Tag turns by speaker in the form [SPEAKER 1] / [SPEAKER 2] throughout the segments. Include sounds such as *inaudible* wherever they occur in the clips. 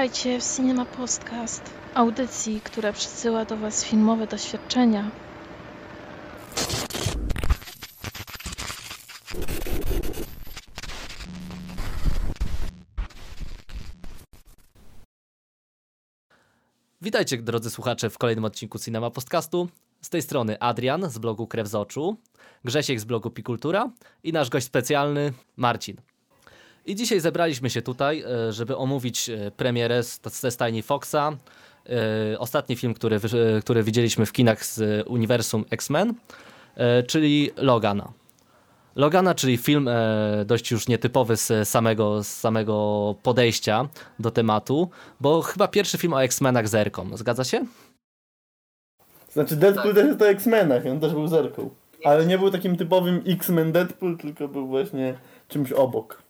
[SPEAKER 1] Witajcie w Cinema Podcast, audycji, która przysyła do Was filmowe doświadczenia.
[SPEAKER 2] Witajcie drodzy słuchacze w kolejnym odcinku Cinema Podcastu. Z tej strony Adrian z blogu Krew z Oczu, Grzesiek z blogu Pikultura i nasz gość specjalny Marcin. I dzisiaj zebraliśmy się tutaj, e, żeby omówić e, premierę ze stajni Foxa. E, ostatni film, który, który widzieliśmy w kinach z uniwersum X-Men, czyli Logana. Logana, czyli film dość już nietypowy z samego, z samego podejścia do tematu, bo chyba pierwszy film o X-Menach z Erką. Zgadza się?
[SPEAKER 3] Znaczy Deadpool tak. też jest o X-Menach, on też był zerką. Ale nie był takim typowym X-Men Deadpool, tylko był właśnie czymś obok.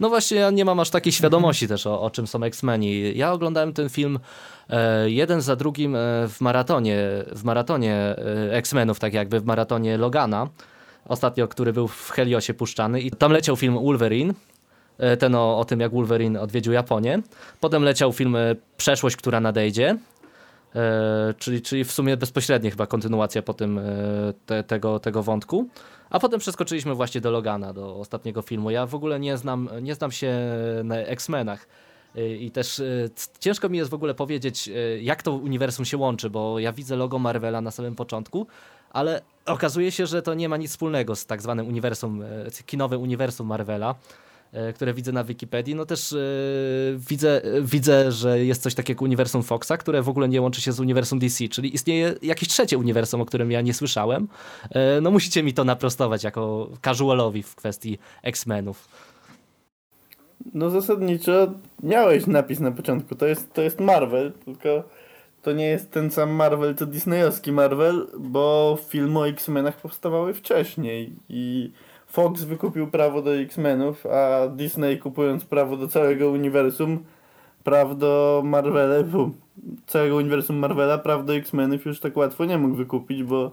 [SPEAKER 2] No właśnie, ja nie mam aż takiej świadomości też o, o czym są X-Meni. Ja oglądałem ten film e, jeden za drugim e, w maratonie, w maratonie e, X-Menów, tak jakby w maratonie Logana. Ostatnio, który był w Heliosie puszczany i tam leciał film Wolverine, e, ten o, o tym jak Wolverine odwiedził Japonię. Potem leciał film Przeszłość, która nadejdzie. E, czyli, czyli w sumie bezpośrednia chyba kontynuacja po tym te, tego, tego wątku. A potem przeskoczyliśmy właśnie do Logana, do ostatniego filmu. Ja w ogóle nie znam, nie znam się na X-Menach. Y, I też ciężko mi jest w ogóle powiedzieć, jak to uniwersum się łączy, bo ja widzę logo Marvela na samym początku, ale okazuje się, że to nie ma nic wspólnego z tak zwanym uniwersum, kinowym uniwersum Marvela. E, które widzę na Wikipedii, no też e, widzę, widzę, że jest coś takiego uniwersum Foxa, które w ogóle nie łączy się z uniwersum DC, czyli istnieje jakieś trzecie uniwersum, o którym ja nie słyszałem. E, no musicie mi to naprostować jako casualowi w kwestii X-Menów.
[SPEAKER 3] No zasadniczo miałeś napis na początku, to jest, to jest Marvel, tylko to nie jest ten sam Marvel, co disneyowski Marvel, bo filmy o X-Menach powstawały wcześniej i Fox wykupił prawo do X-Menów, a Disney kupując prawo do całego uniwersum, praw do Marvela, całego uniwersum Marvela, praw do X-Menów już tak łatwo nie mógł wykupić, bo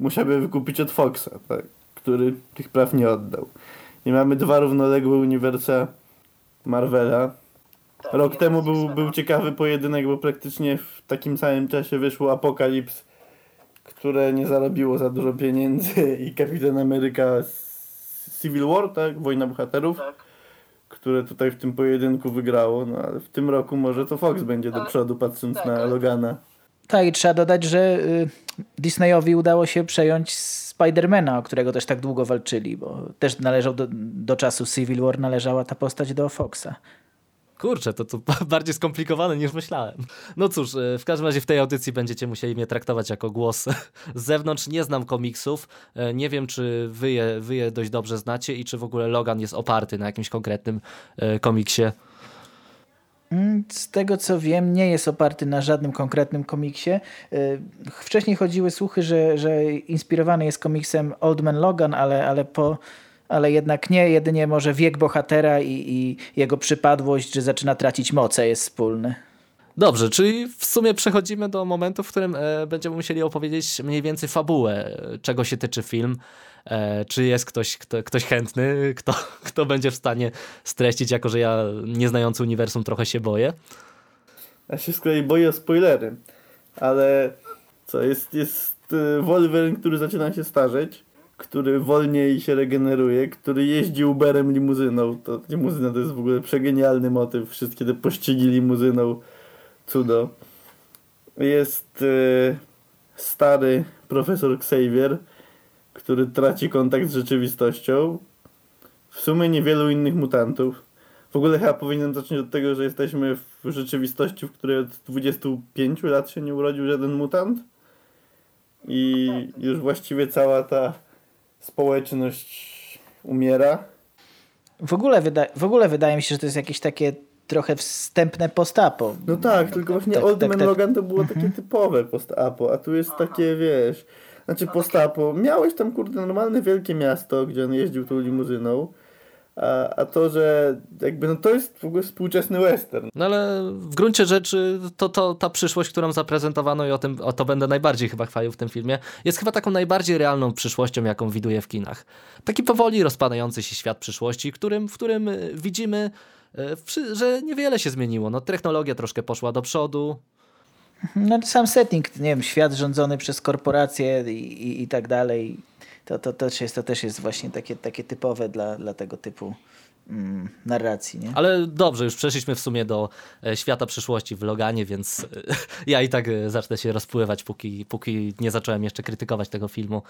[SPEAKER 3] musiałby wykupić od Foxa, tak, który tych praw nie oddał. I mamy dwa równoległe uniwersa Marvela. Tak, Rok temu był, był ciekawy pojedynek, bo praktycznie w takim samym czasie wyszło Apokalips, które nie zarobiło za dużo pieniędzy i Kapitan Ameryka Civil War, tak? Wojna Bohaterów. Tak. Które tutaj w tym pojedynku wygrało, no ale w tym roku może to Fox będzie do przodu patrząc tak, na Logana.
[SPEAKER 4] Tak i trzeba dodać, że y, Disneyowi udało się przejąć Spidermana, o którego też tak długo walczyli, bo też należał do, do czasu Civil War, należała ta postać do Foxa.
[SPEAKER 2] Kurczę, to, to *laughs* bardziej skomplikowane niż myślałem. No cóż, e, w każdym razie w tej audycji będziecie musieli mnie traktować jako głos *laughs* z zewnątrz. Nie znam komiksów. E, nie wiem, czy wy je, wy je dość dobrze znacie i czy w ogóle Logan jest oparty na jakimś konkretnym e, komiksie.
[SPEAKER 4] Mm, z tego co wiem, nie jest oparty na żadnym konkretnym komiksie. Wcześniej chodziły słuchy, że, że inspirowany jest komiksem Old Man Logan, ale, ale po ale jednak nie, jedynie może wiek bohatera i, i jego przypadłość, że zaczyna tracić moce jest wspólny.
[SPEAKER 2] Dobrze, czyli w sumie przechodzimy do momentu, w którym e, będziemy musieli opowiedzieć mniej więcej fabułę, czego się tyczy film. E, czy jest ktoś, kto, ktoś chętny, kto, *laughs* kto będzie w stanie streścić, jako że ja nieznający uniwersum trochę się boję?
[SPEAKER 3] Ja się z kolei boję o spoilery, ale co, jest, jest e, Wolverine, który zaczyna się starzeć który wolniej się regeneruje, który jeździ Uberem limuzyną. To limuzyna to jest w ogóle przegenialny motyw. Wszystkie te pościgi limuzyną. Cudo. Jest e, stary profesor Xavier, który traci kontakt z rzeczywistością. W sumie niewielu innych mutantów. W ogóle chyba powinienem zacząć od tego, że jesteśmy w rzeczywistości, w której od 25 lat się nie urodził żaden mutant. I już właściwie cała ta społeczność umiera.
[SPEAKER 4] W ogóle, wyda w ogóle wydaje mi się, że to jest jakieś takie trochę wstępne postapo.
[SPEAKER 3] No tak, tylko właśnie tak, Old tak, Man tak. Logan to było takie *laughs* typowe postapo, a tu jest takie, wiesz, znaczy postapo. Miałeś tam, kurde, normalne wielkie miasto, gdzie on jeździł tą limuzyną, A, a to, że jakby no to jest w ogóle współczesny western.
[SPEAKER 2] No ale w gruncie rzeczy to, to ta przyszłość, którą zaprezentowano i o, tym, o to będę najbardziej chyba chwalił w tym filmie, jest chyba taką najbardziej realną przyszłością, jaką widuję w kinach. Taki powoli rozpadający się świat przyszłości, którym, w którym widzimy, e, że niewiele się zmieniło. No, technologia troszkę poszła do przodu,
[SPEAKER 4] no, sam setting, nie wiem, świat rządzony przez korporacje i, i, i tak dalej, to, to, to, też jest, to też jest właśnie takie, takie typowe dla, dla tego typu mm, narracji. Nie?
[SPEAKER 2] Ale dobrze, już przeszliśmy w sumie do e, świata przyszłości w Loganie, więc e, *laughs* ja i tak e, zacznę się rozpływać, póki, póki nie zacząłem jeszcze krytykować tego filmu.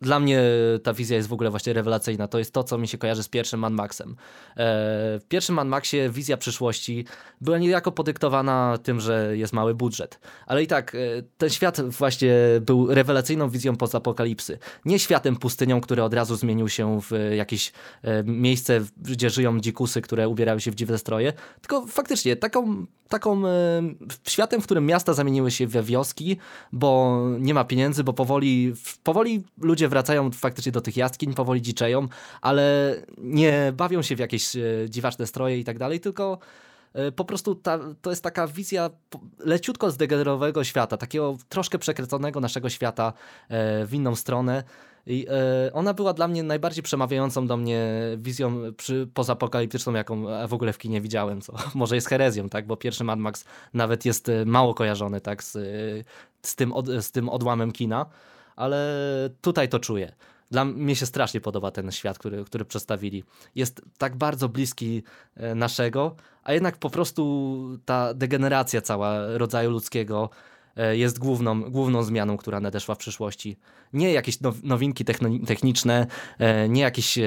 [SPEAKER 2] Dla mnie ta wizja jest w ogóle właśnie rewelacyjna. To jest to, co mi się kojarzy z pierwszym Mad Maxem. W pierwszym Mad Maxie wizja przyszłości była niejako podyktowana tym, że jest mały budżet. Ale i tak ten świat właśnie był rewelacyjną wizją pozapokalipsy. Nie światem pustynią, który od razu zmienił się w jakieś miejsce, gdzie żyją dzikusy, które ubierały się w dziwne stroje, tylko faktycznie taką, taką e, światem, w którym miasta zamieniły się we wioski, bo nie ma pieniędzy, bo powoli, powoli ludzie wracają faktycznie do tych jaskiń, powoli dziczeją, ale nie bawią się w jakieś e, dziwaczne stroje i tak dalej, tylko po prostu ta, to jest taka wizja leciutko zdegenerowego świata, takiego troszkę przekręconego naszego świata w inną stronę. I e, ona była dla mnie najbardziej przemawiającą do mnie wizją przy, pozapokaliptyczną, jaką w ogóle w kinie widziałem, co *laughs* może jest herezją, tak? bo pierwszy Mad Max nawet jest e, mało kojarzony tak? z, z, tym, od, z tym odłamem kina, ale tutaj to czuję. Dla mnie się strasznie podoba ten świat, który, który przedstawili. Jest tak bardzo bliski e, naszego, a jednak po prostu ta degeneracja cała rodzaju ludzkiego E, jest główną, główną zmianą, która nadeszła w przyszłości. Nie jakieś nowinki techniczne, e, nie jakieś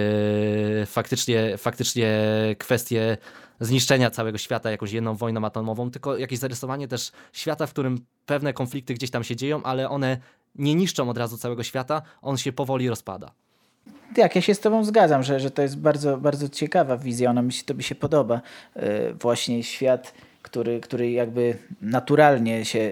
[SPEAKER 2] faktycznie, faktycznie kwestie zniszczenia całego świata jakąś jedną wojną atomową, tylko jakieś zarysowanie też świata, w którym pewne konflikty gdzieś tam się dzieją, ale one nie niszczą od razu całego świata, on się powoli rozpada.
[SPEAKER 4] Tak, ja się z Tobą zgadzam, że, że to jest bardzo, bardzo ciekawa wizja, ona mi się, to mi się podoba. Właśnie świat, który, który jakby naturalnie się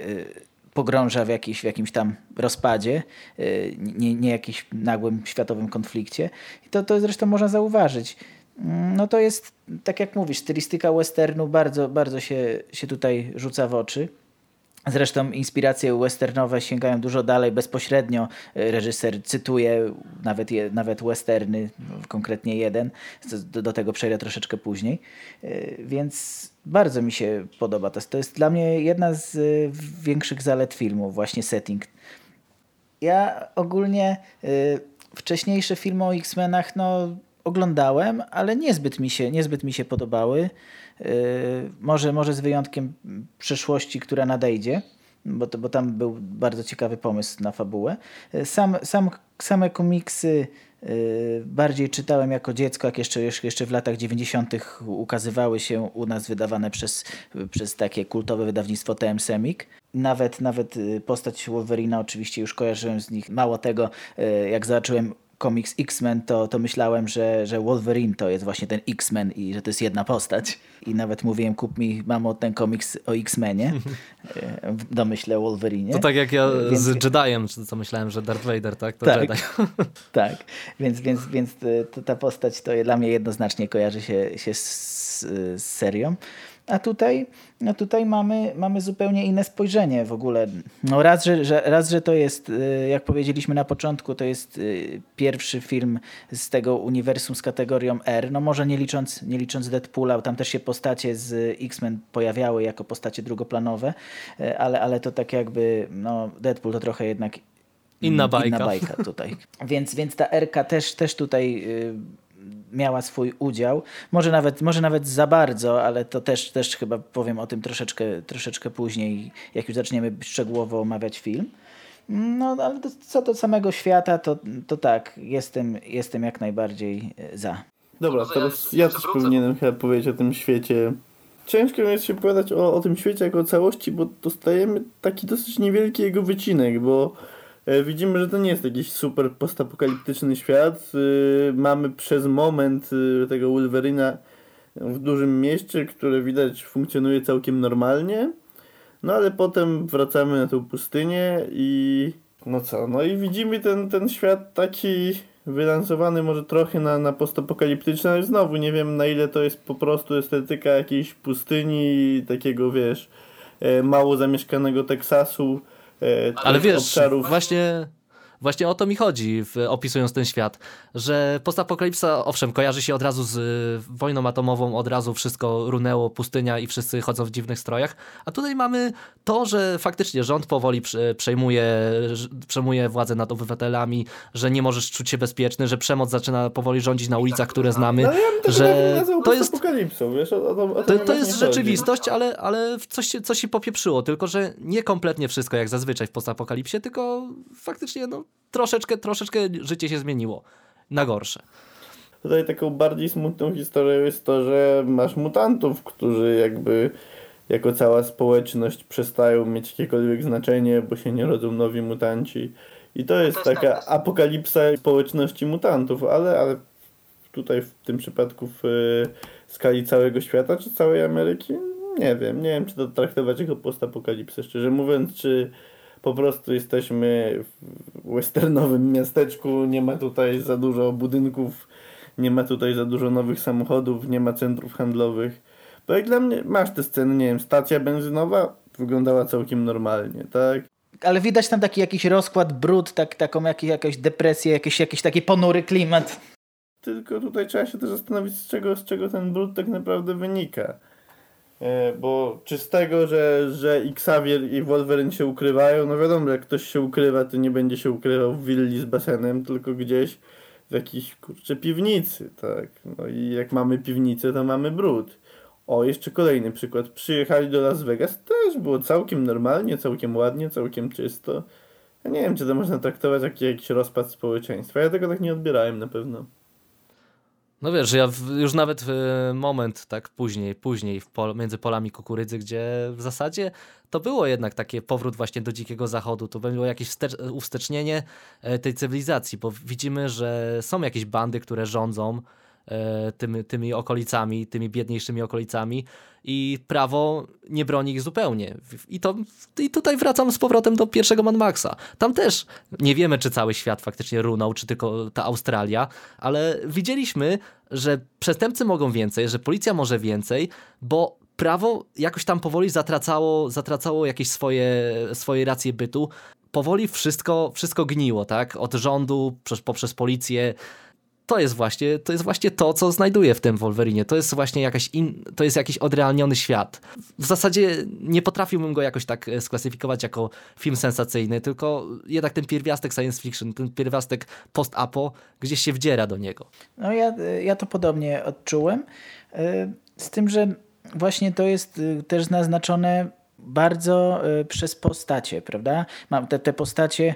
[SPEAKER 4] pogrąża w, jakiś, w jakimś tam rozpadzie, y, nie, nie jakimś nagłym światowym konflikcie. I to, to zresztą można zauważyć. No to jest, tak jak mówisz, stylistyka westernu bardzo, bardzo się, się tutaj rzuca w oczy. Zresztą inspiracje westernowe sięgają dużo dalej, bezpośrednio y, reżyser cytuje nawet, je, nawet westerny, konkretnie jeden, do, do tego przejdę troszeczkę później, y, więc bardzo mi się podoba. To to jest dla mnie jedna z y, większych zalet filmu, właśnie setting. Ja ogólnie wcześniejsze filmy o X-Menach no, oglądałem, ale niezbyt mi się, niezbyt mi się podobały. Y, może, może z wyjątkiem przyszłości, która nadejdzie, bo, to, bo tam był bardzo ciekawy pomysł na fabułę. Y, sam, sam, same komiksy y, bardziej czytałem jako dziecko, jak jeszcze, jeszcze w latach 90. ukazywały się u nas wydawane przez, przez takie kultowe wydawnictwo TM Semik. Nawet, nawet postać Wolverina oczywiście już kojarzyłem z nich. Mało tego, jak zobaczyłem komiks X-Men, to, to myślałem, że, że Wolverine to jest właśnie ten X-Men i że to jest jedna postać. I nawet mówiłem, kup mi, mamo, ten komiks o X-Menie *laughs* e, w domyśle Wolverine.
[SPEAKER 2] To tak jak ja więc, z Jediem, co myślałem, że Darth Vader, tak? To tak, Jedi. *laughs*
[SPEAKER 4] tak. Więc, więc, więc to, ta postać to dla mnie jednoznacznie kojarzy się, się z, z serią. A tutaj, no tutaj mamy, mamy zupełnie inne spojrzenie w ogóle. No raz, że, że, raz, że to jest, y, jak powiedzieliśmy na początku, to jest y, pierwszy film z tego uniwersum z kategorią R. No może nie licząc, nie licząc Deadpoola, tam też się postacie z X-Men pojawiały jako postacie drugoplanowe, y, ale, ale to tak jakby, no Deadpool to trochę jednak
[SPEAKER 2] inna bajka,
[SPEAKER 4] inna bajka tutaj. więc, więc ta RK też, też tutaj miała swój udział. Może nawet, może nawet za bardzo, ale to też, też chyba powiem o tym troszeczkę, troszeczkę później, jak już zaczniemy szczegółowo omawiać film. No, ale co do samego świata, to, to tak, jestem, jestem jak najbardziej e, za.
[SPEAKER 3] Dobra, teraz ja też powinienem chyba powiedzieć o tym świecie. Ciężko jest się opowiadać o, o tym świecie jako o całości, bo dostajemy taki dosyć niewielki jego wycinek, bo widzimy, że to nie jest jakiś super postapokaliptyczny świat. E, mamy przez moment e, tego Wolverina w dużym mieście, które widać funkcjonuje całkiem normalnie. No ale potem wracamy na tą pustynię i no co, no i widzimy ten, ten świat taki wylansowany może trochę na, na postapokaliptyczny, ale znowu nie wiem na ile to jest po prostu estetyka jakiejś pustyni, takiego wiesz, e, mało zamieszkanego Teksasu. E,
[SPEAKER 2] ale wiesz,
[SPEAKER 3] obszarów.
[SPEAKER 2] właśnie Właśnie o to mi chodzi, w, opisując ten świat, że postapokalipsa, owszem, kojarzy się od razu z y, wojną atomową, od razu wszystko runęło, pustynia i wszyscy chodzą w dziwnych strojach, a tutaj mamy to, że faktycznie rząd powoli przejmuje, przejmuje władzę nad obywatelami, że nie możesz czuć się bezpieczny, że przemoc zaczyna powoli rządzić na ulicach, które znamy,
[SPEAKER 3] no, ja
[SPEAKER 2] że
[SPEAKER 3] to jest wiesz, o, o, o
[SPEAKER 2] to, to jest rzeczywistość, ale, ale coś, coś się popieprzyło, tylko że nie kompletnie wszystko jak zazwyczaj w postapokalipsie, tylko faktycznie no, troszeczkę, troszeczkę życie się zmieniło na gorsze.
[SPEAKER 3] Tutaj taką bardziej smutną historią jest to, że masz mutantów, którzy jakby jako cała społeczność przestają mieć jakiekolwiek znaczenie, bo się nie rodzą nowi mutanci. I to jest taka apokalipsa społeczności mutantów, ale, ale tutaj w tym przypadku w skali całego świata czy całej Ameryki, nie wiem. Nie wiem, czy to traktować jako postapokalipsę, szczerze mówiąc, czy po prostu jesteśmy w westernowym miasteczku, nie ma tutaj za dużo budynków, nie ma tutaj za dużo nowych samochodów, nie ma centrów handlowych. Bo jak dla mnie masz te sceny, nie wiem, stacja benzynowa wyglądała całkiem normalnie, tak?
[SPEAKER 4] Ale widać tam taki jakiś rozkład, brud, tak, taką jakieś, jakąś depresję, jakiś, jakiś taki ponury klimat.
[SPEAKER 3] Tylko tutaj trzeba się też zastanowić, z czego, z czego ten brud tak naprawdę wynika. E, bo czy z tego, że, że Xavier i Wolverine się ukrywają, no wiadomo, jak ktoś się ukrywa, to nie będzie się ukrywał w willi z basenem, tylko gdzieś w jakiejś kurczę piwnicy, tak. No i jak mamy piwnicę, to mamy brud. O, jeszcze kolejny przykład. Przyjechali do Las Vegas, też było całkiem normalnie, całkiem ładnie, całkiem czysto. Ja nie wiem, czy to można traktować jak jakiś rozpad społeczeństwa. Ja tego tak nie odbierałem na pewno.
[SPEAKER 2] No wiesz, ja już nawet w moment tak później, później pol, między polami kukurydzy, gdzie w zasadzie to było jednak takie powrót właśnie do dzikiego zachodu, to było jakieś wstecz, e, tej cywilizacji, bo widzimy, że są jakieś bandy, które rządzą, tymi, tymi okolicami, tymi biedniejszymi okolicami i prawo nie broni ich zupełnie. I, to, I tutaj wracam z powrotem do pierwszego Mad Maxa. Tam też nie wiemy, czy cały świat faktycznie runął, czy tylko ta Australia, ale widzieliśmy, że przestępcy mogą więcej, że policja może więcej, bo prawo jakoś tam powoli zatracało, zatracało jakieś swoje, swoje racje bytu. Powoli wszystko, wszystko gniło, tak? Od rządu, przez, poprzez policję, to jest właśnie to, jest właśnie to co znajduję w tym Wolverine. To jest właśnie jakaś in, to jest jakiś odrealniony świat. W zasadzie nie potrafiłbym go jakoś tak e, sklasyfikować jako film sensacyjny, tylko jednak ten pierwiastek science fiction, ten pierwiastek post-apo gdzieś się wdziera do niego.
[SPEAKER 4] No ja, ja to podobnie odczułem. E, z tym, że właśnie to jest e, też naznaczone bardzo przez postacie, prawda? Mam te, te postacie,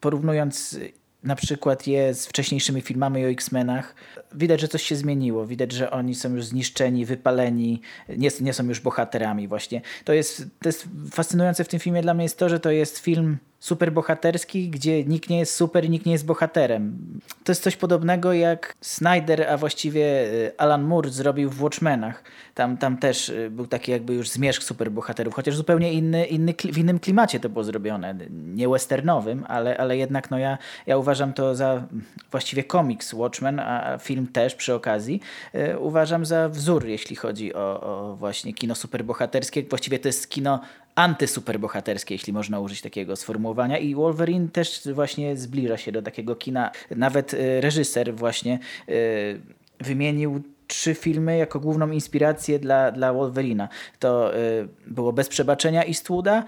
[SPEAKER 4] porównując na przykład je z wcześniejszymi filmami o X-Menach, widać, że coś się zmieniło. Widać, że oni są już zniszczeni, wypaleni, nie, nie są już bohaterami właśnie. To jest, to jest fascynujące w tym filmie dla mnie jest to, że to jest film superbohaterski, gdzie nikt nie jest super nikt nie jest bohaterem. To jest coś podobnego jak Snyder, a właściwie y, Alan Moore zrobił w Watchmenach. Tam, tam też y, był taki jakby już zmierzch superbohaterów, chociaż zupełnie inny, inny, w innym klimacie to było zrobione. Nie westernowym, ale, ale jednak no ja, ja uważam to za właściwie komiks Watchmen, a film też przy okazji. Y, uważam za wzór, jeśli chodzi o, o właśnie kino superbohaterskie. Właściwie to jest kino antysuperbohaterskie, jeśli można użyć takiego sformułowania. I Wolverine też właśnie zbliża się do takiego kina. Nawet y, reżyser właśnie y, wymienił trzy filmy jako główną inspirację dla, dla Wolverina. To y, było Bez Przebaczenia Eastwooda,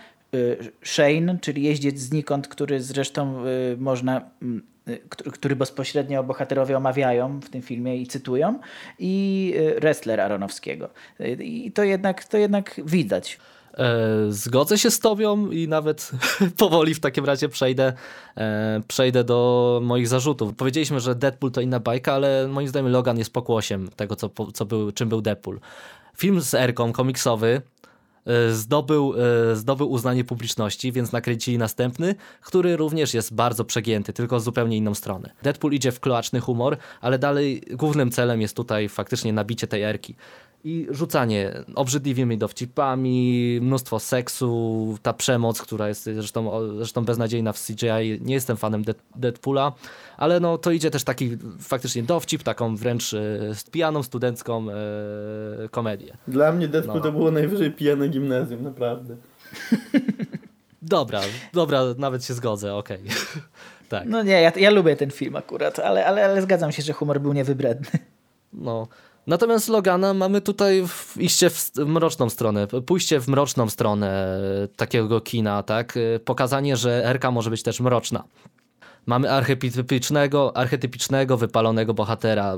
[SPEAKER 4] Shane, czyli jeździec znikąd, który zresztą można który bezpośrednio bohaterowie omawiają w tym filmie i cytują, i wrestler Aronowskiego. I to jednak, to jednak widać.
[SPEAKER 2] E, zgodzę się z tobą i nawet *laughs* powoli w takim razie przejdę, e, przejdę do moich zarzutów. Powiedzieliśmy, że Deadpool to inna bajka, ale moim zdaniem Logan jest pokłosiem tego, co, co był, czym był Deadpool. Film z Erką, komiksowy, e, zdobył, zdobył uznanie publiczności, więc nakręcili następny, który również jest bardzo przegięty, tylko z zupełnie inną stronę. Deadpool idzie w kloaczny humor, ale dalej głównym celem jest tutaj faktycznie nabicie tej Erki. I rzucanie obrzydliwymi dowcipami, mnóstwo seksu, ta przemoc, która jest zresztą, zresztą beznadziejna w CGI. Nie jestem fanem Deadpoola, ale no to idzie też taki faktycznie dowcip, taką wręcz e, pijaną, studencką e, komedię.
[SPEAKER 3] Dla mnie Deadpool no. to było najwyżej pijane gimnazjum, naprawdę. *laughs*
[SPEAKER 2] Dobra, dobra, nawet się zgodzę, okej. Okay. *laughs* tak.
[SPEAKER 4] No nie, ja, ja lubię ten film akurat, ale, ale, ale zgadzam się, że humor był niewybredny.
[SPEAKER 2] No, Natomiast Logana mamy tutaj w, iście w mroczną stronę, pójście w mroczną stronę takiego kina, tak? Pokazanie, że Erka może być też mroczna. Mamy archetypicznego, archetypicznego, wypalonego bohatera.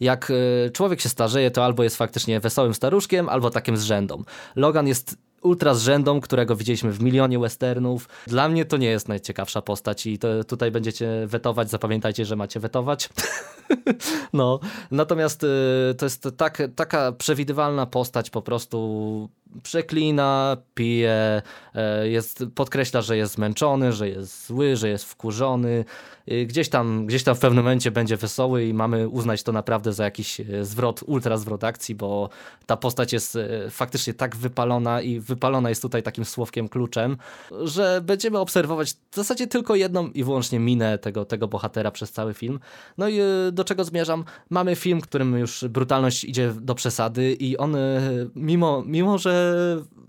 [SPEAKER 2] Jak e, człowiek się starzeje, to albo jest faktycznie wesołym staruszkiem, albo takim zrzędą. Logan jest ultra zrzędą, którego widzieliśmy w milionie westernów. Dla mnie to nie jest najciekawsza postać i to, tutaj będziecie wetować, zapamiętajcie, że macie wetować. *laughs* no, natomiast y, to jest tak, taka przewidywalna postać po prostu przeklina, pije, e, jest, podkreśla, że jest zmęczony, że jest zły, że jest wkurzony. Gdzieś tam, gdzieś tam w pewnym momencie będzie wesoły i mamy uznać to naprawdę za jakiś e, zwrot, ultra zwrot akcji, bo ta postać jest e, faktycznie tak wypalona i wypalona jest tutaj takim słowkiem kluczem, że będziemy obserwować w zasadzie tylko jedną i wyłącznie minę tego, tego bohatera przez cały film. No i do czego zmierzam? Mamy film, którym już brutalność idzie do przesady i on mimo, mimo że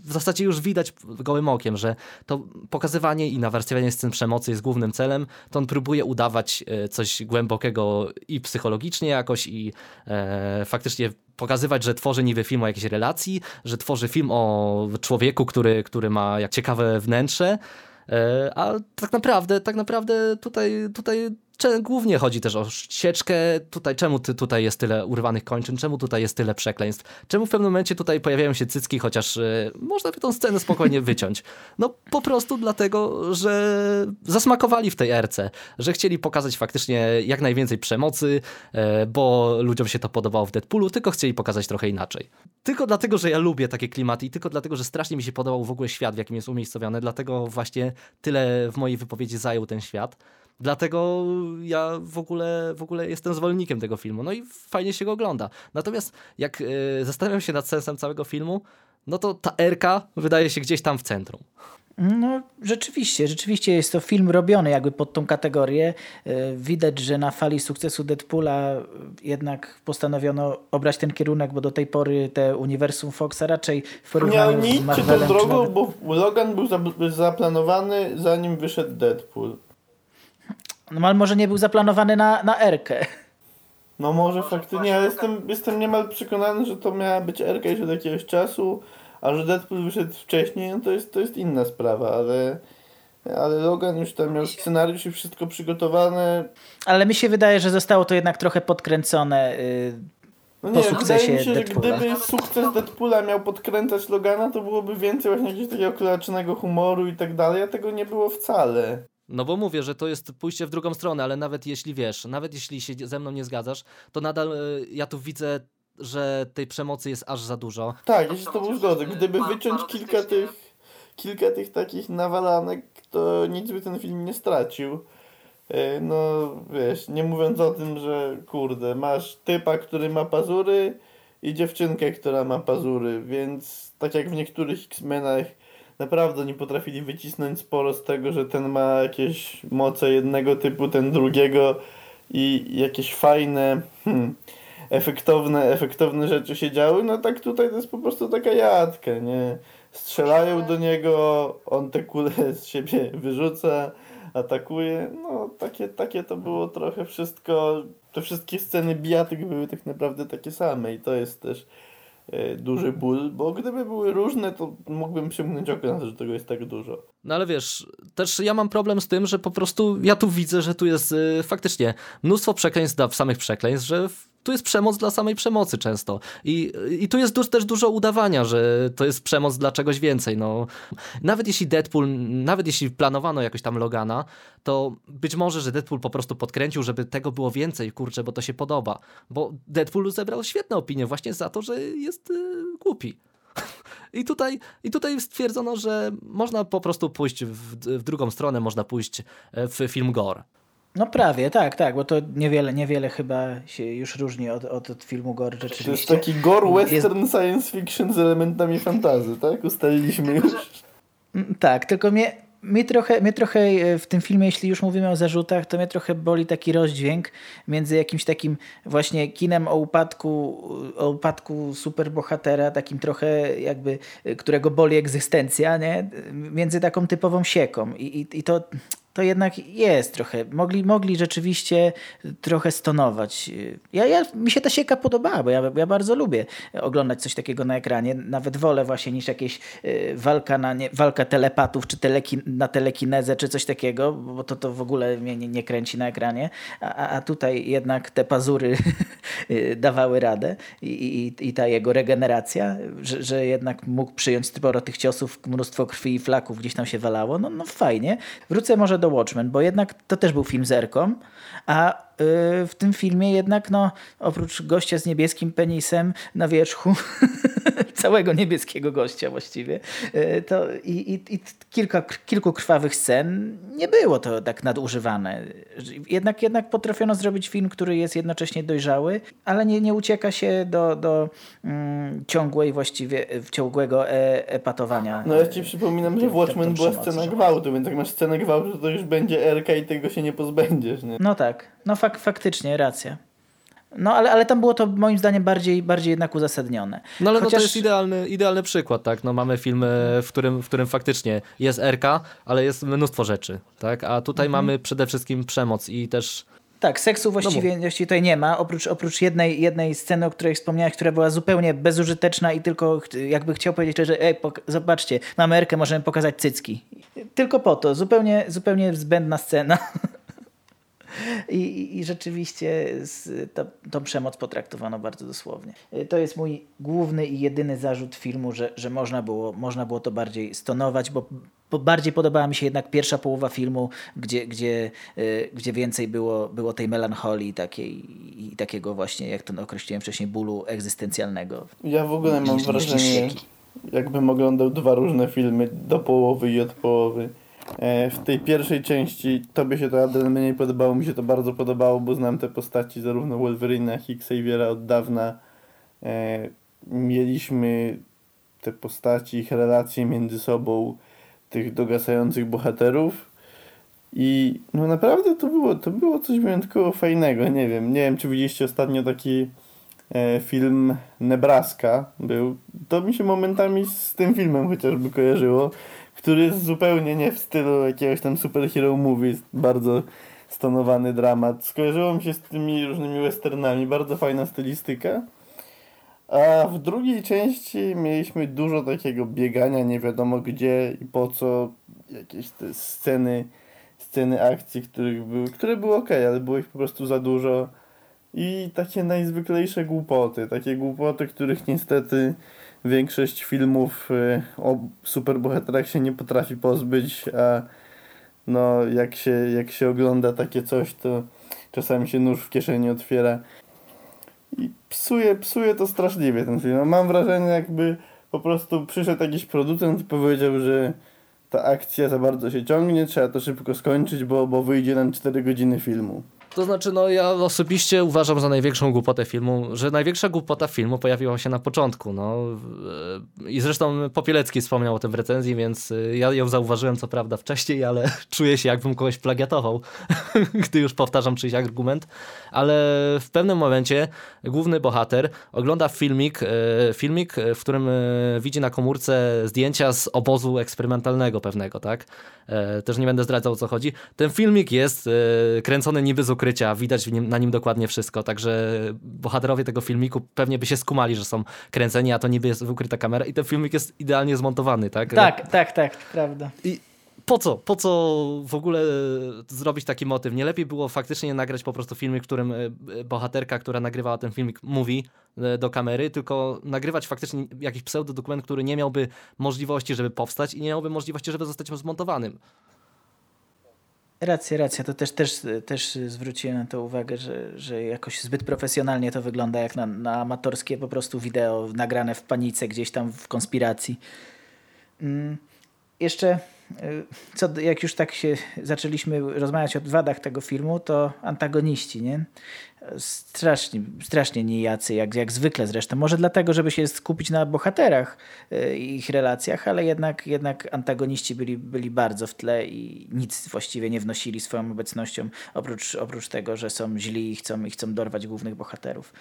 [SPEAKER 2] w zasadzie już widać gołym okiem, że to pokazywanie i nawarstwianie scen przemocy jest głównym celem, to on próbuje udawać e, coś głębokiego i psychologicznie jakoś i e, faktycznie pokazywać, że tworzy niby film o jakiejś relacji, że tworzy film o człowieku, który, który ma jak ciekawe wnętrze, e, a tak naprawdę, tak naprawdę tutaj, tutaj Głównie chodzi też o sieczkę. Tutaj, czemu ty, tutaj jest tyle urwanych kończyn? Czemu tutaj jest tyle przekleństw? Czemu w pewnym momencie tutaj pojawiają się cycki, chociaż y, można by tą scenę spokojnie *laughs* wyciąć? No po prostu dlatego, że zasmakowali w tej erce, że chcieli pokazać faktycznie jak najwięcej przemocy, y, bo ludziom się to podobało w Deadpoolu, tylko chcieli pokazać trochę inaczej. Tylko dlatego, że ja lubię takie klimaty i tylko dlatego, że strasznie mi się podobał w ogóle świat, w jakim jest umiejscowiony, dlatego właśnie tyle w mojej wypowiedzi zajął ten świat. Dlatego ja w ogóle, w ogóle jestem zwolennikiem tego filmu. No i fajnie się go ogląda. Natomiast jak y, zastanawiam się nad sensem całego filmu, no to ta Erka wydaje się gdzieś tam w centrum.
[SPEAKER 4] No, rzeczywiście, rzeczywiście jest to film robiony jakby pod tą kategorię. E, widać, że na fali sukcesu Deadpoola jednak postanowiono obrać ten kierunek, bo do tej pory te uniwersum Foxa raczej w porównaniu
[SPEAKER 3] nie, z Marvelem... Tą drogą, nawet... bo Logan był zaplanowany zanim wyszedł Deadpool.
[SPEAKER 4] No ale może nie był zaplanowany na, na Erkę.
[SPEAKER 3] No może faktycznie, ale jestem, jestem niemal przekonany, że to miała być Erka już od jakiegoś czasu, a że Deadpool wyszedł wcześniej, no to jest, to jest inna sprawa, ale, ale Logan już tam miał scenariusz i wszystko przygotowane.
[SPEAKER 4] Ale mi się wydaje, że zostało to jednak trochę podkręcone yy, no nie, po sukcesie wydaje mi się, Deadpoola.
[SPEAKER 3] że gdyby sukces Deadpoola miał podkręcać Logana, to byłoby więcej właśnie jakiegoś takiego klacznego humoru i tak dalej, a tego nie było wcale.
[SPEAKER 2] No bo mówię, że to jest pójście w drugą stronę, ale nawet jeśli wiesz, nawet jeśli się ze mną nie zgadzasz, to nadal y, ja tu widzę, że tej przemocy jest aż za dużo.
[SPEAKER 3] Tak, ja się z tobą zgodzę. Gdyby wyciąć kilka tych, kilka tych takich nawalanek, to nic by ten film nie stracił. Y, no wiesz, nie mówiąc o tym, że kurde, masz typa, który ma pazury i dziewczynkę, która ma pazury, więc tak jak w niektórych X-Menach naprawdę nie potrafili wycisnąć sporo z tego, że ten ma jakieś moce jednego typu, ten drugiego i jakieś fajne, hmm, efektowne, efektowne rzeczy się działy, no tak tutaj to jest po prostu taka jadka, nie? Strzelają do niego, on te kule *laughs* z siebie wyrzuca, atakuje, no takie, takie to było trochę wszystko, te wszystkie sceny bijatyk były tak naprawdę takie same i to jest też duży ból, bo gdyby były różne, to mógłbym przymknąć oko na to, że tego jest tak dużo.
[SPEAKER 2] No ale wiesz, też ja mam problem z tym, że po prostu ja tu widzę, że tu jest y, faktycznie mnóstwo przekleństw dla samych przekleństw, że tu jest przemoc dla samej przemocy często. I, i tu jest też dużo udawania, że to jest przemoc dla czegoś więcej. No. Nawet jeśli Deadpool, nawet jeśli planowano jakoś tam Logana, to być może, że Deadpool po prostu podkręcił, żeby tego było więcej, kurczę, bo to się podoba. Bo Deadpool zebrał świetne opinie właśnie za to, że jest yy, głupi. I tutaj, I tutaj stwierdzono, że można po prostu pójść w, w drugą stronę, można pójść e, w film gore.
[SPEAKER 4] No prawie, tak, tak, bo to niewiele, niewiele chyba się już różni od, od, od filmu Gore rzeczywiście.
[SPEAKER 3] To jest taki gore western jest... science fiction z elementami fantazy, tak? Ustaliliśmy już.
[SPEAKER 4] Mm, tak, tylko mnie, mnie trochę, mnie trochę e, w tym filmie, jeśli już mówimy o zarzutach, to mnie trochę boli taki rozdźwięk między jakimś takim właśnie kinem o upadku, o upadku superbohatera, takim trochę jakby, e, którego boli egzystencja, nie? między taką typową sieką. I, i, i to to jednak jest trochę. Mogli, mogli rzeczywiście trochę stonować. Ja, ja, mi się ta sieka podobała, bo ja, ja bardzo lubię oglądać coś takiego na ekranie. Nawet wolę właśnie niż jakieś y, walka, na, nie, walka telepatów, czy teleki, na telekinezę, czy coś takiego, bo to, to w ogóle mnie nie, nie kręci na ekranie. A, a tutaj jednak te pazury *laughs* dawały radę I, i, i, ta jego regeneracja, że, że jednak mógł przyjąć sporo tych ciosów, mnóstwo krwi i flaków gdzieś tam się walało. No, no fajnie. Wrócę może do Watchmen, bo jednak to też był film z Erką, a w tym filmie jednak no, oprócz gościa z niebieskim penisem na wierzchu, *laughs* całego niebieskiego gościa właściwie, y, to i, i, i, kilka, kilku krwawych scen nie było to tak nadużywane. Jednak, jednak potrafiono zrobić film, który jest jednocześnie dojrzały, ale nie, nie ucieka się do, do mm, ciągłej właściwie, ciągłego e, epatowania.
[SPEAKER 3] No ja ci przypominam, że w Watchmen była scena gwałtu, więc jak masz scenę gwałtu, to już będzie Erka i tego się nie pozbędziesz. Nie?
[SPEAKER 4] No tak, no fak faktycznie, racja. No ale, ale tam było to moim zdaniem bardziej, bardziej jednak uzasadnione.
[SPEAKER 2] No ale Chociaż... no, to jest idealny, idealny przykład, tak? No, mamy film, e, w którym, w którym faktycznie jest RK, ale jest mnóstwo rzeczy, tak? A tutaj mhm. mamy przede wszystkim przemoc i też...
[SPEAKER 4] Tak, seksu właściwie, no właściwie tutaj nie ma, oprócz, oprócz jednej, jednej sceny, o której wspomniałeś, która była zupełnie bezużyteczna i tylko jakby chciał powiedzieć, że ej, zobaczcie, mamy Erkę, możemy pokazać cycki. Tylko po to, zupełnie, zupełnie zbędna scena. *laughs* I, i rzeczywiście z, to, tą przemoc potraktowano bardzo dosłownie. Y, to jest mój główny i jedyny zarzut filmu, że, że można, było, można było to bardziej stonować, bo, bardziej podobała mi się jednak pierwsza połowa filmu, gdzie, gdzie, y, gdzie więcej było, było tej melancholii takiej, i takiego właśnie, jak to określiłem wcześniej, bólu egzystencjalnego.
[SPEAKER 3] Ja w ogóle mam wrażenie, jakbym oglądał dwa różne filmy do połowy i od połowy. E, w tej pierwszej części tobie się to Adrian mniej podobało, mi się to bardzo podobało, bo znam te postaci zarówno Wolverina, jak i Xaviera od dawna. E, mieliśmy te postaci, ich relacje między sobą, tych dogasających bohaterów. I no naprawdę to było, to było coś wyjątkowo fajnego. Nie wiem, nie wiem czy widzieliście ostatnio taki e, film Nebraska był. To mi się momentami z tym filmem chociażby kojarzyło który jest zupełnie nie w stylu jakiegoś tam superhero movie, bardzo stonowany dramat. Skojarzyło mi się z tymi różnymi westernami, bardzo fajna stylistyka. A w drugiej części mieliśmy dużo takiego biegania, nie wiadomo gdzie i po co, jakieś te sceny, sceny akcji, których były, które były ok, ale było ich po prostu za dużo. I takie najzwyklejsze głupoty, takie głupoty, których niestety większość filmów y, o superbohaterach się nie potrafi pozbyć, a no jak się, jak się ogląda takie coś, to czasami się nóż w kieszeni otwiera. I psuje, psuje to straszliwie ten film. No, mam wrażenie jakby po prostu przyszedł jakiś producent i powiedział, że ta akcja za bardzo się ciągnie, trzeba to szybko skończyć, bo, bo wyjdzie nam 4 godziny filmu.
[SPEAKER 2] To znaczy, no ja osobiście uważam za największą głupotę filmu, że największa głupota filmu pojawiła się na początku. No. I zresztą Popielecki wspomniał o tym w recenzji, więc y, ja ją zauważyłem co prawda wcześniej, ale *laughs* czuję się jakbym kogoś plagiatował, *laughs* gdy już powtarzam czyjś argument. Ale w pewnym momencie główny bohater ogląda filmik, y, filmik w którym widzi na komórce zdjęcia z obozu eksperymentalnego pewnego, tak? E, też nie będę zdradzał o co chodzi. Ten filmik jest kręcony niby z ukrycia, widać nim, na nim dokładnie wszystko, także bohaterowie tego filmiku pewnie by się skumali, że są kręceni, a to niby jest ukryta kamera i ten filmik jest idealnie zmontowany, tak?
[SPEAKER 4] Tak, tak, tak, prawda.
[SPEAKER 2] I po co? Po co w ogóle zrobić taki motyw? Nie lepiej było faktycznie nagrać po prostu filmik, w którym e, bohaterka, która nagrywała ten filmik, mówi e, do kamery, tylko nagrywać faktycznie jakiś pseudodokument, który nie miałby możliwości, żeby powstać i nie miałby możliwości, żeby zostać zmontowanym.
[SPEAKER 4] Racja, racja. To też, też, też zwróciłem na to uwagę, że, że jakoś zbyt profesjonalnie to wygląda jak na, na amatorskie po prostu wideo nagrane w panice gdzieś tam w konspiracji. Mm. jeszcze co, jak już tak się zaczęliśmy rozmawiać o wadach tego filmu, to antagoniści, nie? Strasznie, strasznie nijacy, jak, jak zwykle zresztą. Może dlatego, żeby się skupić na bohaterach i ich relacjach, ale jednak, jednak antagoniści byli, byli bardzo w tle i nic właściwie nie wnosili swoją obecnością, oprócz, oprócz tego, że są źli i chcą, i chcą dorwać głównych bohaterów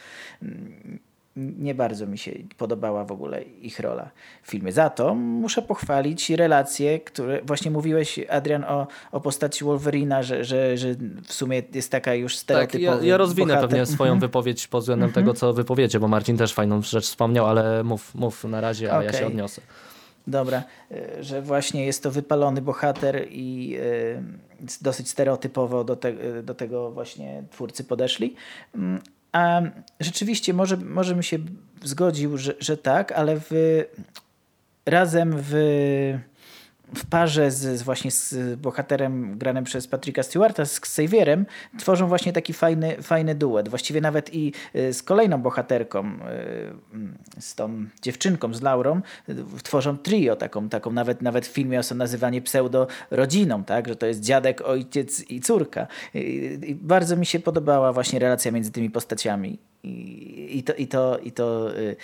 [SPEAKER 4] nie bardzo mi się podobała w ogóle ich rola w filmie. Za to muszę pochwalić relacje, które właśnie mówiłeś, Adrian, o, o postaci Wolverina, że, że, że w sumie jest taka już stereotypowa.
[SPEAKER 2] Tak, ja, ja rozwinę bohater. pewnie swoją mhm. wypowiedź pod względem mhm. tego, co wypowiecie, bo Marcin też fajną rzecz wspomniał, ale mów, mów na razie, a okay. ja się odniosę.
[SPEAKER 4] Dobra, e, że właśnie jest to wypalony bohater i e, dosyć stereotypowo do, te, do tego właśnie twórcy podeszli. A rzeczywiście może, może bym się zgodził, że, że tak, ale w, razem w w parze z, z, właśnie z bohaterem granym przez Patricka Stewarta, z Xavierem, tworzą właśnie taki fajny, fajny duet. Właściwie nawet i y, z kolejną bohaterką, y, z tą dziewczynką, z Laurą, tworzą trio, taką, taką nawet, nawet w filmie są nazywani pseudo-rodziną, tak? że to jest dziadek, ojciec i córka. I, i bardzo mi się podobała właśnie relacja między tymi postaciami. I, i to, i to, i to y,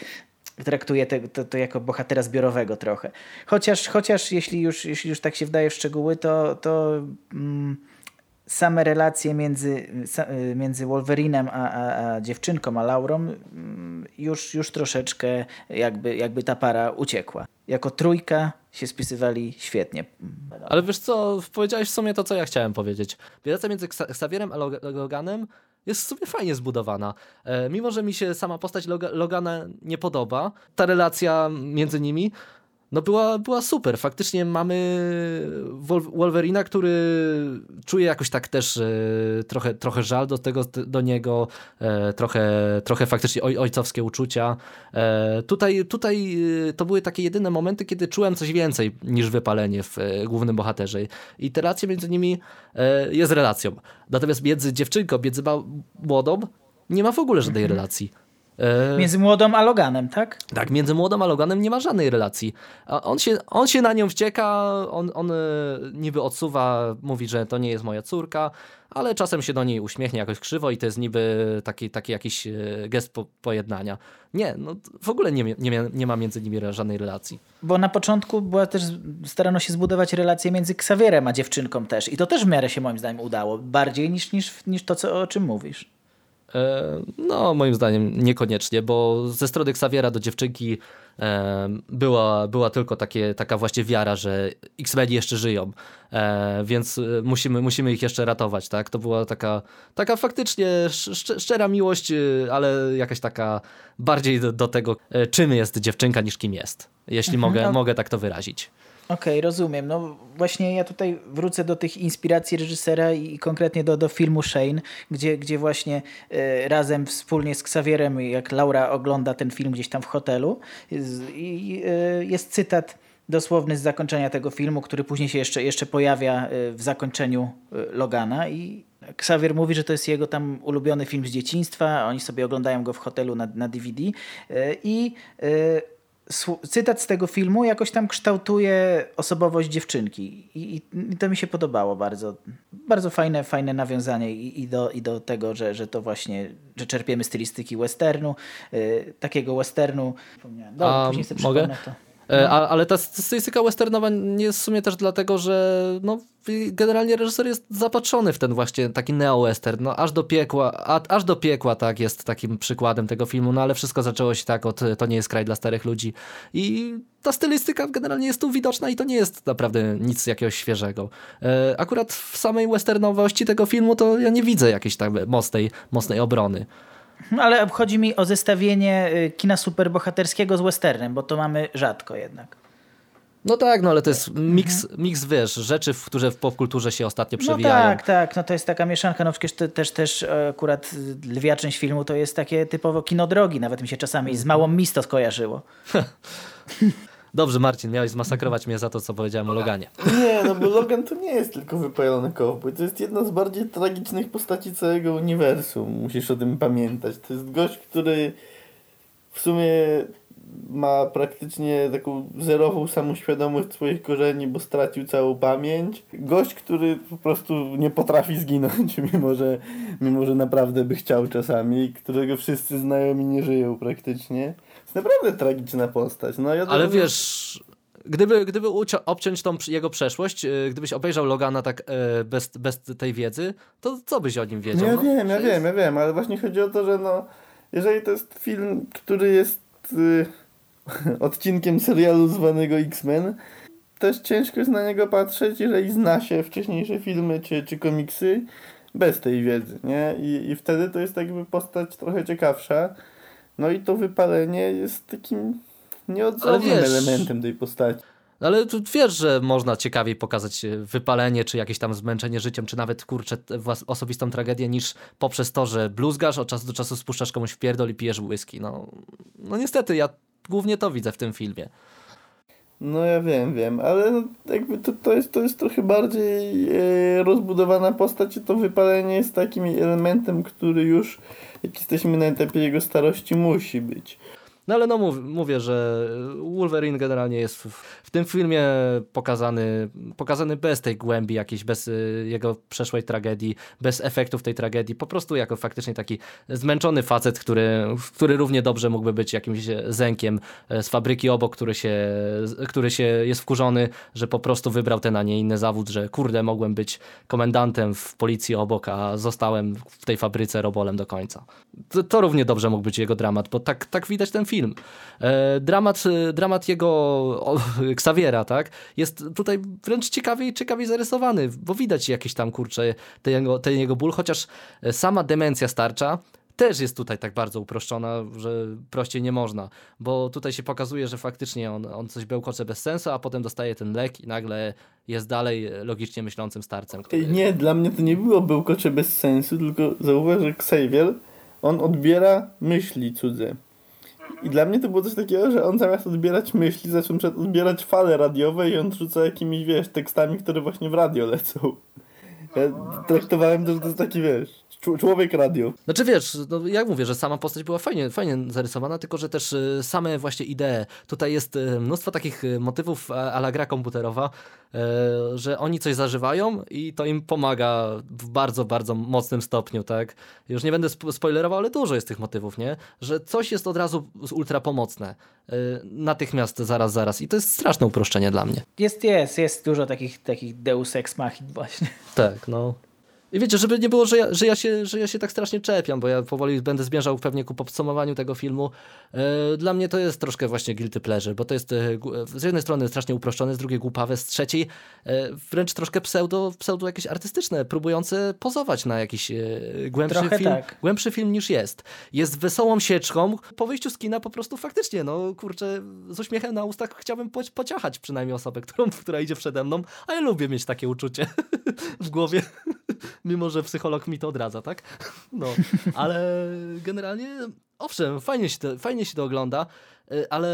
[SPEAKER 4] traktuje te, to, to, jako bohatera zbiorowego trochę. Chociaż, chociaż jeśli, już, jeśli już tak się wdaje w szczegóły, to, to mm, same relacje między, między Wolverinem a, a, a dziewczynką, a Laurą mm, już, już troszeczkę jakby, jakby ta para uciekła. Jako trójka się spisywali świetnie.
[SPEAKER 2] Ale wiesz co, powiedziałeś w sumie to, co ja chciałem powiedzieć. Relacja między Xavierem a Loganem jest w sumie fajnie zbudowana. E, mimo, że mi się sama postać Log Logana nie podoba, ta relacja między nimi no była, była super. Faktycznie mamy Wolverina, który czuje jakoś tak też e, trochę, trochę żal do tego, do niego, e, trochę, trochę faktycznie oj, ojcowskie uczucia. E, tutaj, tutaj to były takie jedyne momenty, kiedy czułem coś więcej niż wypalenie w głównym bohaterze. I te relacje między nimi jest relacją. Natomiast między dziewczynką, między młodą nie ma w ogóle żadnej mhm. relacji.
[SPEAKER 4] E, między młodą a Loganem, tak?
[SPEAKER 2] Tak, między młodą a Loganem nie ma żadnej relacji. On się, on się na nią wścieka, on, on e, niby odsuwa, mówi, że to nie jest moja córka, ale czasem się do niej uśmiechnie jakoś krzywo i to jest niby taki, taki jakiś e, gest po, pojednania. Nie, no w ogóle nie, nie, nie ma między nimi żadnej relacji.
[SPEAKER 4] Bo na początku była też, starano się zbudować relację między Xavierem a dziewczynką też i to też w miarę się moim zdaniem udało, bardziej niż, niż, niż to, co, o czym mówisz.
[SPEAKER 2] E, no, moim zdaniem niekoniecznie, bo ze strony Xaviera do dziewczynki e, była, była tylko takie, taka właśnie wiara, że X-Meni jeszcze żyją, e, więc musimy, musimy ich jeszcze ratować, tak? To była taka, taka faktycznie szczera miłość, ale jakaś taka bardziej do, do tego, czym jest dziewczynka niż kim jest, jeśli mhm, mogę, mogę tak to wyrazić.
[SPEAKER 4] Okej, okay, rozumiem. No właśnie ja tutaj wrócę do tych inspiracji reżysera i konkretnie do, do filmu Shane, gdzie, gdzie właśnie e, razem wspólnie z Xavierem, jak Laura ogląda ten film gdzieś tam w hotelu i e, jest cytat dosłowny z zakończenia tego filmu, który później się jeszcze, jeszcze pojawia e, w zakończeniu Logana i Xavier mówi, że to jest jego tam ulubiony film z dzieciństwa, oni sobie oglądają go w hotelu na, na DVD i cytat z tego filmu jakoś tam kształtuje osobowość dziewczynki I, i, to mi się podobało bardzo. Bardzo fajne, fajne nawiązanie i, i, do, i do tego, że, że to właśnie, że czerpiemy stylistyki westernu, yy, takiego westernu.
[SPEAKER 2] Dobra, później sobie mogę? to. E, no. ale ta stylistyka westernowa nie jest w sumie też dlatego, że no, generalnie reżyser jest zapatrzony w ten właśnie taki neo-western, no aż do piekła, a, aż do piekła tak jest takim przykładem tego filmu, no ale wszystko zaczęło się tak od to nie jest kraj dla starych ludzi i ta stylistyka generalnie jest tu widoczna i to nie jest naprawdę nic jakiegoś świeżego. E, akurat w samej westernowości tego filmu to ja nie widzę jakiejś tak mocnej, mocnej obrony.
[SPEAKER 4] No, ale chodzi mi o zestawienie y, kina superbohaterskiego z westernem, bo to mamy rzadko jednak.
[SPEAKER 2] No tak, no ale to jest miks, mhm. miks wiesz, rzeczy, które w popkulturze się ostatnio no przewijają.
[SPEAKER 4] No tak, tak, no to jest taka mieszanka, no przecież to, też, też e, akurat lwia część filmu to jest takie typowo kino drogi, nawet mi się czasami z małą misto skojarzyło. *laughs*
[SPEAKER 2] Dobrze, Marcin, miałeś zmasakrować mnie za to, co powiedziałem o Loganie.
[SPEAKER 3] Nie, no bo Logan to nie jest tylko wypalony cowboy. To jest jedna z bardziej tragicznych postaci całego uniwersum. Musisz o tym pamiętać. To jest gość, który w sumie ma praktycznie taką zerową samoświadomość swoich korzeni, bo stracił całą pamięć. Gość, który po prostu nie potrafi zginąć, *laughs* mimo że, mimo że naprawdę by chciał czasami, którego wszyscy znajomi nie żyją praktycznie. Jest naprawdę tragiczna postać. No, ja
[SPEAKER 2] Ale wiesz, gdyby, gdyby obciąć tą jego przeszłość, y, gdybyś obejrzał Logana tak y, bez, bez tej wiedzy, to co byś o nim wiedział?
[SPEAKER 3] Ja
[SPEAKER 2] no?
[SPEAKER 3] wiem, ja wiem, ja wiem, ale właśnie chodzi o to, że no, jeżeli to jest film, który jest y, *laughs* odcinkiem serialu zwanego X-Men, też ciężko jest na niego patrzeć, jeżeli zna się wcześniejsze filmy czy, czy komiksy bez tej wiedzy, nie? I, I wtedy to jest jakby postać trochę ciekawsza. No i to wypalenie jest takim nieodzownym elementem tej postaci.
[SPEAKER 2] Ale tu wiesz, że można ciekawiej pokazać e, wypalenie, czy jakieś tam zmęczenie życiem, czy nawet kurczę osobistą tragedię, niż poprzez to, że bluzgasz, od czasu do czasu spuszczasz komuś w pierdol i pijesz whisky. No, no niestety, ja głównie to widzę w tym filmie.
[SPEAKER 3] No ja wiem, wiem, ale no, jakby to, to, jest, to jest trochę bardziej e, rozbudowana postać i to wypalenie jest takim elementem, który już jak jesteśmy na etapie jego starości musi być.
[SPEAKER 2] No ale no mów, mówię, że Wolverine generalnie jest w, w, tym filmie pokazany, pokazany bez tej głębi jakiejś, bez y, jego przeszłej tragedii, bez efektów tej tragedii, po prostu jako faktycznie taki zmęczony facet, który, który równie dobrze mógłby być jakimś zenkiem e, z fabryki obok, który się, który się jest wkurzony, że po prostu wybrał ten, a nie inny zawód, że kurde, mogłem być komendantem w policji obok, a zostałem w tej fabryce robolem do końca. To, to równie dobrze mógł być jego dramat, bo tak, tak widać ten film. E, dramat, e, dramat jego *laughs* Xaviera, tak, jest tutaj wręcz ciekawiej, ciekawiej zarysowany, bo widać jakieś tam, kurcze, ten jego, ten jego ból, chociaż e, sama demencja starcza też jest tutaj tak bardzo uproszczona, że prościej nie można, bo tutaj się pokazuje, że faktycznie on, on coś bełkocze bez sensu, a potem dostaje ten lek i nagle jest dalej logicznie myślącym starcem.
[SPEAKER 3] Który... Nie, dla mnie to nie było bełkocze bez sensu, tylko zauważ, że Xavier, on odbiera myśli cudze. I dla mnie to było coś takiego, że on zamiast odbierać myśli, zaczął odbierać fale radiowe i on rzuca jakimiś, wiesz, tekstami, które właśnie w radio lecą. Ja traktowałem to, że to jest taki, wiesz, człowiek radio.
[SPEAKER 2] Znaczy wiesz, no jak mówię, że sama postać była fajnie, fajnie zarysowana, tylko że też y, same właśnie idee. Tutaj jest y, mnóstwo takich y, motywów a la gra komputerowa, że oni coś zażywają i to im pomaga w bardzo, bardzo mocnym stopniu, tak? Już nie będę spoilerował, ale dużo jest tych motywów, nie? Że coś jest od razu ultra pomocne. Natychmiast, zaraz, zaraz. I to jest straszne uproszczenie dla mnie.
[SPEAKER 4] Jest, jest, jest dużo takich, takich deus ex machin właśnie.
[SPEAKER 2] Tak, no. I wiecie, żeby nie było, że ja, że, ja się, że ja się tak strasznie czepiam, bo ja powoli będę zmierzał pewnie ku podsumowaniu tego filmu. E, dla mnie to jest troszkę właśnie guilty pleasure, bo to jest e, z jednej strony strasznie uproszczone, z drugiej głupawe, z trzeciej e, wręcz troszkę pseudo, pseudo jakieś artystyczne, próbujące pozować na jakiś głębszy film, tak. głębszy film niż jest. Jest wesołą sieczką. Po wyjściu z kina po prostu faktycznie, no kurczę, z uśmiechem na ustach chciałbym po, pociachać przynajmniej osobę, którą, która idzie przede mną, a ja lubię mieć takie uczucie *laughs* w głowie mimo że psycholog mi to odradza, tak? *laughs* No, ale generalnie, owszem, fajnie się to, fajnie się to ogląda, y, ale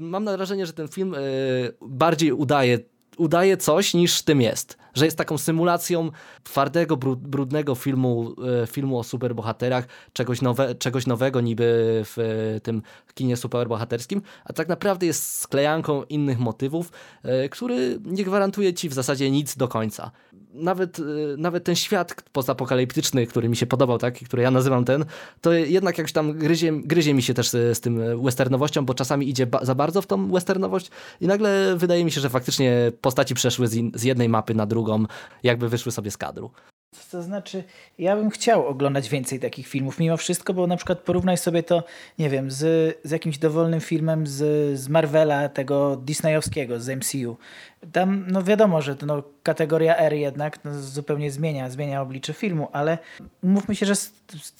[SPEAKER 2] mam wrażenie, że ten film y, bardziej udaje udaje coś niż tym jest. Że jest taką symulacją twardego, brudnego filmu, e, filmu o superbohaterach, czegoś, nowe, czegoś nowego niby w e, tym kinie superbohaterskim, a tak naprawdę jest sklejanką innych motywów, e, który nie gwarantuje ci w zasadzie nic do końca. Nawet, nawet ten świat postapokaliptyczny, który mi się podobał, tak, który ja nazywam ten, to jednak jakoś tam gryzie, gryzie mi się też z, tym westernowością, bo czasami idzie ba za bardzo w tą westernowość i nagle wydaje mi się, że faktycznie postaci przeszły z, z jednej mapy na drugą, jakby wyszły sobie z kadru.
[SPEAKER 4] To znaczy, ja bym chciał oglądać więcej takich filmów mimo wszystko, bo na przykład porównaj sobie to, nie wiem, z, z jakimś dowolnym filmem z, z Marvela, tego Disneyowskiego, z MCU. Tam, no wiadomo, że no, kategoria R jednak no, zupełnie zmienia, zmienia oblicze filmu, ale mówmy się, że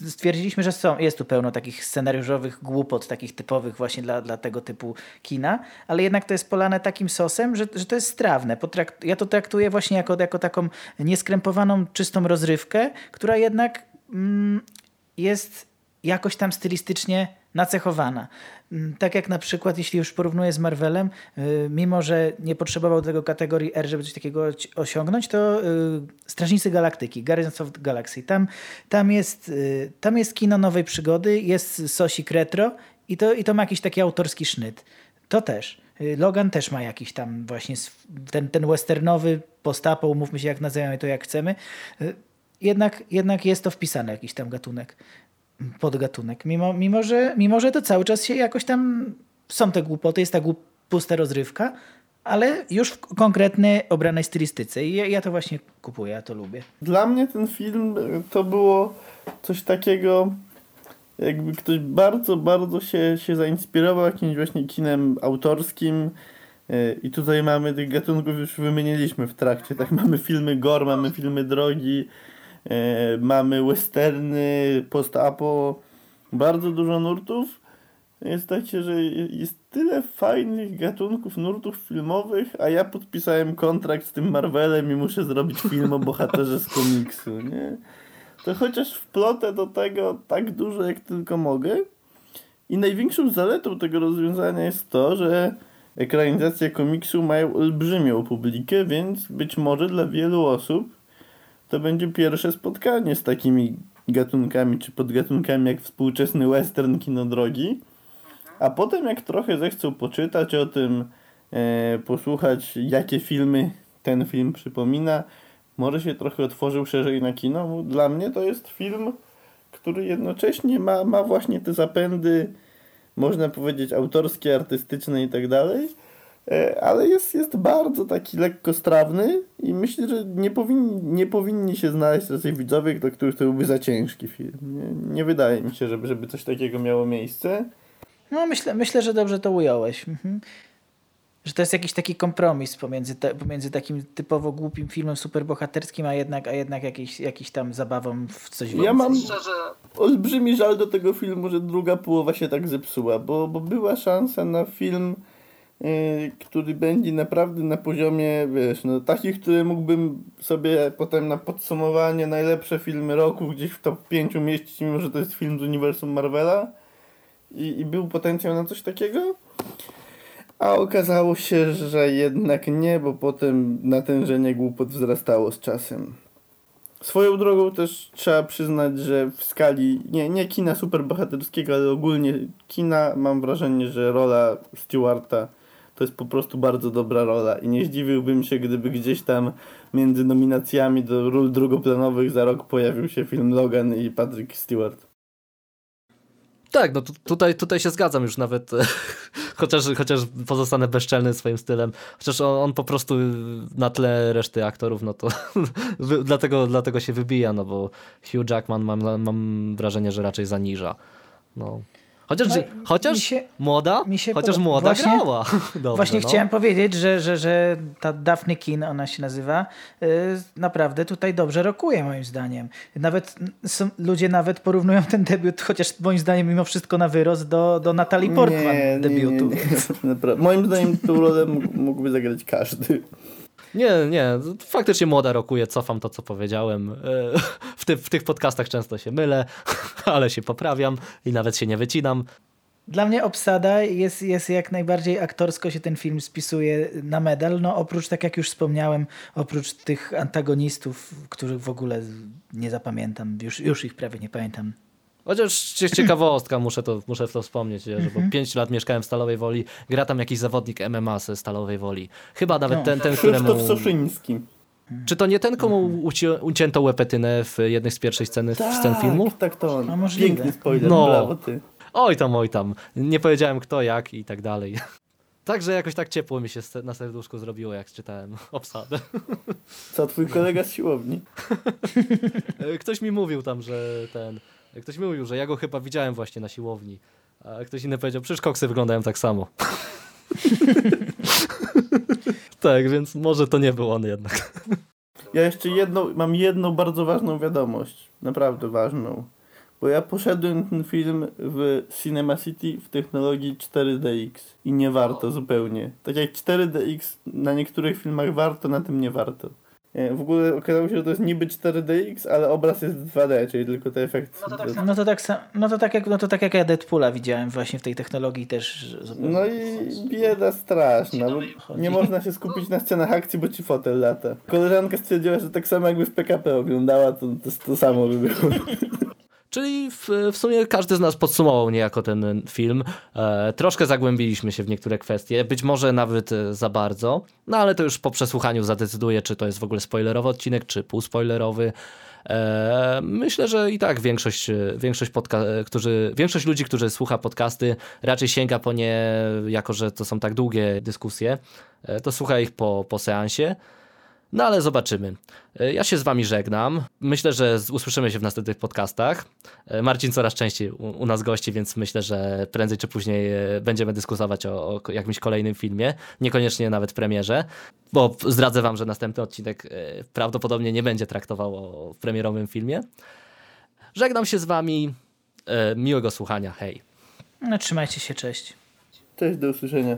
[SPEAKER 4] stwierdziliśmy, że są, jest tu pełno takich scenariuszowych głupot, takich typowych właśnie dla, dla tego typu kina, ale jednak to jest polane takim sosem, że, że to jest strawne. Potrakt, ja to traktuję właśnie jako, jako taką nieskrępowaną, czystą rozrywkę, która jednak mm, jest jakoś tam stylistycznie nacechowana. Mm, tak jak na przykład, jeśli już porównuję z Marvelem, y, mimo że nie potrzebował tego kategorii R, żeby coś takiego osiągnąć, to y, Strażnicy Galaktyki, Guardians of the Galaxy, tam, tam, jest, y, tam jest kino nowej przygody, jest sosik retro I to, I to ma jakiś taki autorski sznyt. To też. Logan też ma jakiś tam właśnie ten, ten westernowy postapo, umówmy się jak nazywamy to jak chcemy. Jednak, jednak jest to wpisane jakiś tam gatunek, podgatunek. Mimo, mimo, że, mimo, że to cały czas się jakoś tam są te głupoty, jest ta głup, pusta rozrywka, ale już w konkretnej obranej stylistyce. I ja, ja to właśnie kupuję, ja to lubię.
[SPEAKER 3] Dla mnie ten film to było coś takiego jakby ktoś bardzo, bardzo się, się zainspirował jakimś właśnie kinem autorskim e, i tutaj mamy tych gatunków już wymieniliśmy w trakcie, tak mamy filmy gore, mamy filmy drogi, mamy westerny, post-apo, bardzo dużo nurtów. Jest tak się, że jest tyle fajnych gatunków, nurtów filmowych, a ja podpisałem kontrakt z tym Marvelem i muszę zrobić film o bohaterze z komiksu, nie? to chociaż wplotę do tego tak dużo jak tylko mogę. I największą zaletą tego rozwiązania jest to, że ekranizacje komiksu mają olbrzymią publikę, więc być może dla wielu osób to będzie pierwsze spotkanie z takimi gatunkami czy podgatunkami jak współczesny western kino drogi. A potem jak trochę zechcą poczytać o tym, e, posłuchać jakie filmy ten film przypomina, może się trochę otworzył szerzej na kino. Dla mnie to jest film, który jednocześnie ma, ma właśnie te zapędy, można powiedzieć, autorskie, artystyczne i tak dalej, ale jest, jest bardzo taki lekko strawny i myślę, że nie powinni, nie powinni się znaleźć raczej widzowie, do których to byłby za ciężki film. Nie, nie wydaje mi się, żeby, żeby coś takiego miało miejsce.
[SPEAKER 4] No myślę, myślę, że dobrze to ująłeś. Mhm że to jest jakiś taki kompromis pomiędzy, te, pomiędzy takim typowo głupim filmem superbohaterskim, a jednak, a jednak jakiś, jakiś tam zabawą w coś więcej.
[SPEAKER 3] Ja mam Szczerze... olbrzymi żal do tego filmu, że druga połowa się tak zepsuła, bo, bo była szansa na film, który będzie naprawdę na poziomie, wiesz, no takich, które mógłbym sobie potem na podsumowanie najlepsze filmy roku gdzieś w top 5 mieścić, mimo że to jest film z uniwersum Marvela i, i był potencjał na coś takiego. A okazało się, że jednak nie, bo potem natężenie głupot wzrastało z czasem. Swoją drogą też trzeba przyznać, że w skali nie, nie kina superbohaterskiego, ale ogólnie kina mam wrażenie, że rola Stewarta to jest po prostu bardzo dobra rola i nie zdziwiłbym się, gdyby gdzieś tam między nominacjami do ról drugoplanowych za rok pojawił się film Logan i Patrick Stewart.
[SPEAKER 2] Tak, no tutaj, tutaj się zgadzam już nawet, *laughs* chociaż, chociaż pozostanę bezczelny swoim stylem, chociaż on, on po prostu na tle reszty aktorów, no to *laughs* dlatego, dlatego się wybija, no bo Hugh Jackman mam, mam wrażenie, że raczej zaniża. No. Chociaż, no, chociaż się, młoda, chociaż młoda właśnie, grała. *laughs*
[SPEAKER 4] Dobrze, właśnie no. chciałem powiedzieć, że, że, że ta Daphne Kin, ona się nazywa, yy, naprawdę tutaj dobrze rokuje moim zdaniem. Nawet są, ludzie nawet porównują ten debiut, chociaż moim zdaniem mimo wszystko na wyrost do, do Natalie Portman nie, debiutu. Nie,
[SPEAKER 3] nie, nie. moim zdaniem tą rolę mógłby zagrać każdy.
[SPEAKER 2] Nie, nie, faktycznie młoda rokuje, cofam to, co powiedziałem. W, ty, w tych podcastach często się mylę, *laughs* ale się poprawiam i nawet się nie wycinam.
[SPEAKER 4] Dla mnie obsada jest, jest jak najbardziej aktorsko się ten film spisuje na medal. No oprócz, tak jak już wspomniałem, oprócz tych antagonistów, których w ogóle nie zapamiętam, już, już ich prawie nie pamiętam
[SPEAKER 2] Chociaż *laughs* ciekawostka, muszę to, muszę to wspomnieć, że bo 5 mhm. lat mieszkałem w Stalowej Woli, gra tam jakiś zawodnik MMA ze Stalowej Woli. Chyba nawet no. ten, ten któremu...
[SPEAKER 3] Soszyński.
[SPEAKER 2] Czy to nie ten, komu uci ucięto łepetynę w jednej z pierwszych sceny, tak, scen filmu?
[SPEAKER 3] Tak, to on. No, Piękny spoiler, no. brawo ty.
[SPEAKER 2] Oj tam, oj tam. Nie powiedziałem kto, jak i tak dalej. *laughs* Także jakoś tak ciepło mi się na serduszku zrobiło, jak czytałem obsadę. *laughs*
[SPEAKER 3] Co, twój kolega z siłowni?
[SPEAKER 2] Ktoś mi mówił tam, że ten Ktoś mi mówił, że ja go chyba widziałem właśnie na siłowni, a ktoś inny powiedział, przecież koksy wyglądają tak samo. *laughs* *laughs* tak, więc może to nie był on jednak. *laughs*
[SPEAKER 3] Ja jeszcze jedną, mam jedną bardzo ważną wiadomość, naprawdę ważną. Bo ja poszedłem ten film w Cinema City w technologii 4DX i nie warto zupełnie. Tak jak 4DX na niektórych filmach warto, na tym nie warto. W ogóle okazało się, że to jest niby 4DX, ale obraz jest 2D, czyli tylko te efekty.
[SPEAKER 4] No to tak, no to tak, no to tak, jak, no to tak jak ja Deadpoola widziałem właśnie w tej technologii też.
[SPEAKER 3] No i bieda straszna. nie można się skupić na scenach akcji, bo ci fotel lata. Koleżanka stwierdziła, że tak samo jakby w PKP oglądała, to, to, to samo by było. *laughs*
[SPEAKER 2] Czyli w, w, sumie każdy z nas podsumował niejako ten film. E, troszkę zagłębiliśmy się w niektóre kwestie, być może nawet e, za bardzo, no ale to już po przesłuchaniu zadecyduję, czy to jest w ogóle spoilerowy odcinek, czy półspoilerowy. E, myślę, że i tak większość, większość, podca- którzy, większość ludzi, którzy słucha podcasty, raczej sięga po nie, jako że to są tak długie dyskusje, e, to słucha ich po, po seansie. No ale zobaczymy. E, ja się z wami żegnam. Myślę, że usłyszymy się w następnych podcastach. E, Marcin coraz częściej u, u nas gości, więc myślę, że prędzej czy później e, będziemy dyskutować o, o jakimś kolejnym filmie. Niekoniecznie nawet premierze, bo zdradzę wam, że następny odcinek prawdopodobnie nie będzie traktował o premierowym filmie. Żegnam się z wami. Miłego słuchania. Hej.
[SPEAKER 4] No, trzymajcie się, cześć.
[SPEAKER 3] Cześć, do usłyszenia.